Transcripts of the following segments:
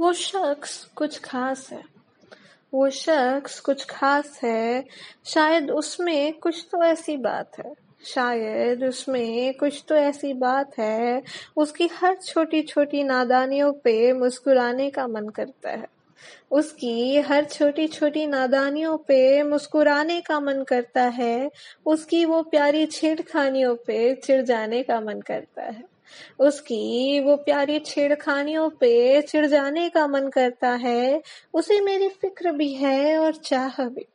वो शख्स कुछ खास है। वो शख्स कुछ खास है। शायद उसमें कुछ तो ऐसी बात है। शायद उसमें कुछ तो ऐसी बात है। उसकी हर छोटी छोटी नादानियों पे मुस्कुराने का मन करता है। उसकी हर छोटी छोटी नादानियों पे मुस्कुराने का मन करता है। उसकी वो प्यारी छेड़खानियों पे चिढ़ जाने का मन करता है। उसकी वो प्यारी छेड़खानियों पे चिढ़ जाने का मन करता है। उसे मेरी फ़िक्र भी है और चाह भी।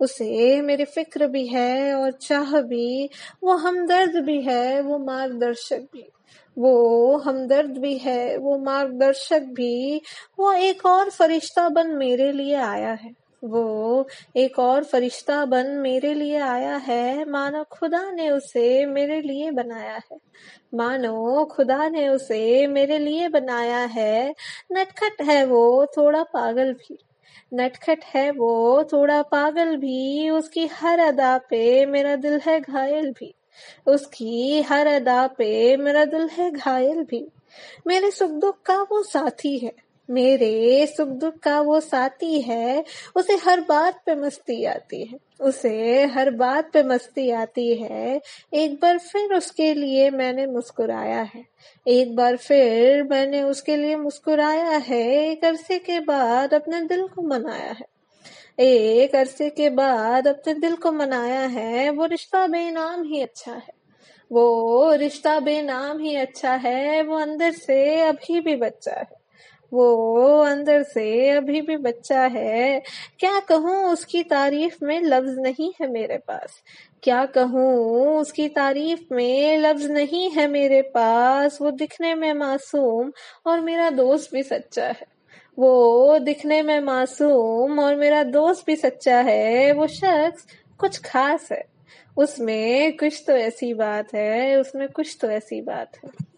उसे मेरी फ़िक्र भी है और चाह भी। वो हमदर्द भी है, वो मार्गदर्शक भी। वो हमदर्द भी है, वो मार्गदर्शक भी। वो एक और फरिश्ता बन मेरे लिए आया है। वो एक और फरिश्ता बन मेरे लिए आया है। मानो खुदा ने उसे मेरे लिए बनाया है। मानो खुदा ने उसे मेरे लिए बनाया है। नटखट है वो, थोड़ा पागल भी। नटखट है वो, थोड़ा पागल भी। उसकी हर अदा पे मेरा दिल है घायल भी। उसकी हर अदा पे मेरा दिल है घायल भी। मेरे सुख दुख का वो साथी है। मेरे सुख दुख का वो साथी है, उसे हर बात पे मस्ती आती है। उसे हर बात पे मस्ती आती है। एक बार फिर उसके लिए मैंने मुस्कुराया है। एक बार फिर मैंने उसके लिए मुस्कुराया है। एक अरसे के बाद अपने दिल को मनाया है। एक अरसे के बाद अपने दिल को मनाया है। वो रिश्ता बेनाम ही अच्छा है। वो रिश्ता बेनाम ही अच्छा है। वो अंदर से अभी भी बच्चा है। वो अंदर से अभी भी बच्चा है। क्या कहूँ, उसकी तारीफ़ में लफ्ज नहीं है मेरे पास। क्या कहूँ, उसकी तारीफ़ में लफ्ज नहीं है मेरे पास। वो दिखने में मासूम और मेरा दोस्त भी सच्चा है। वो दिखने में मासूम और मेरा दोस्त भी सच्चा है। वो शख्स कुछ खास है। उसमें कुछ तो ऐसी बात है, उसमें कुछ तो ऐसी बात है।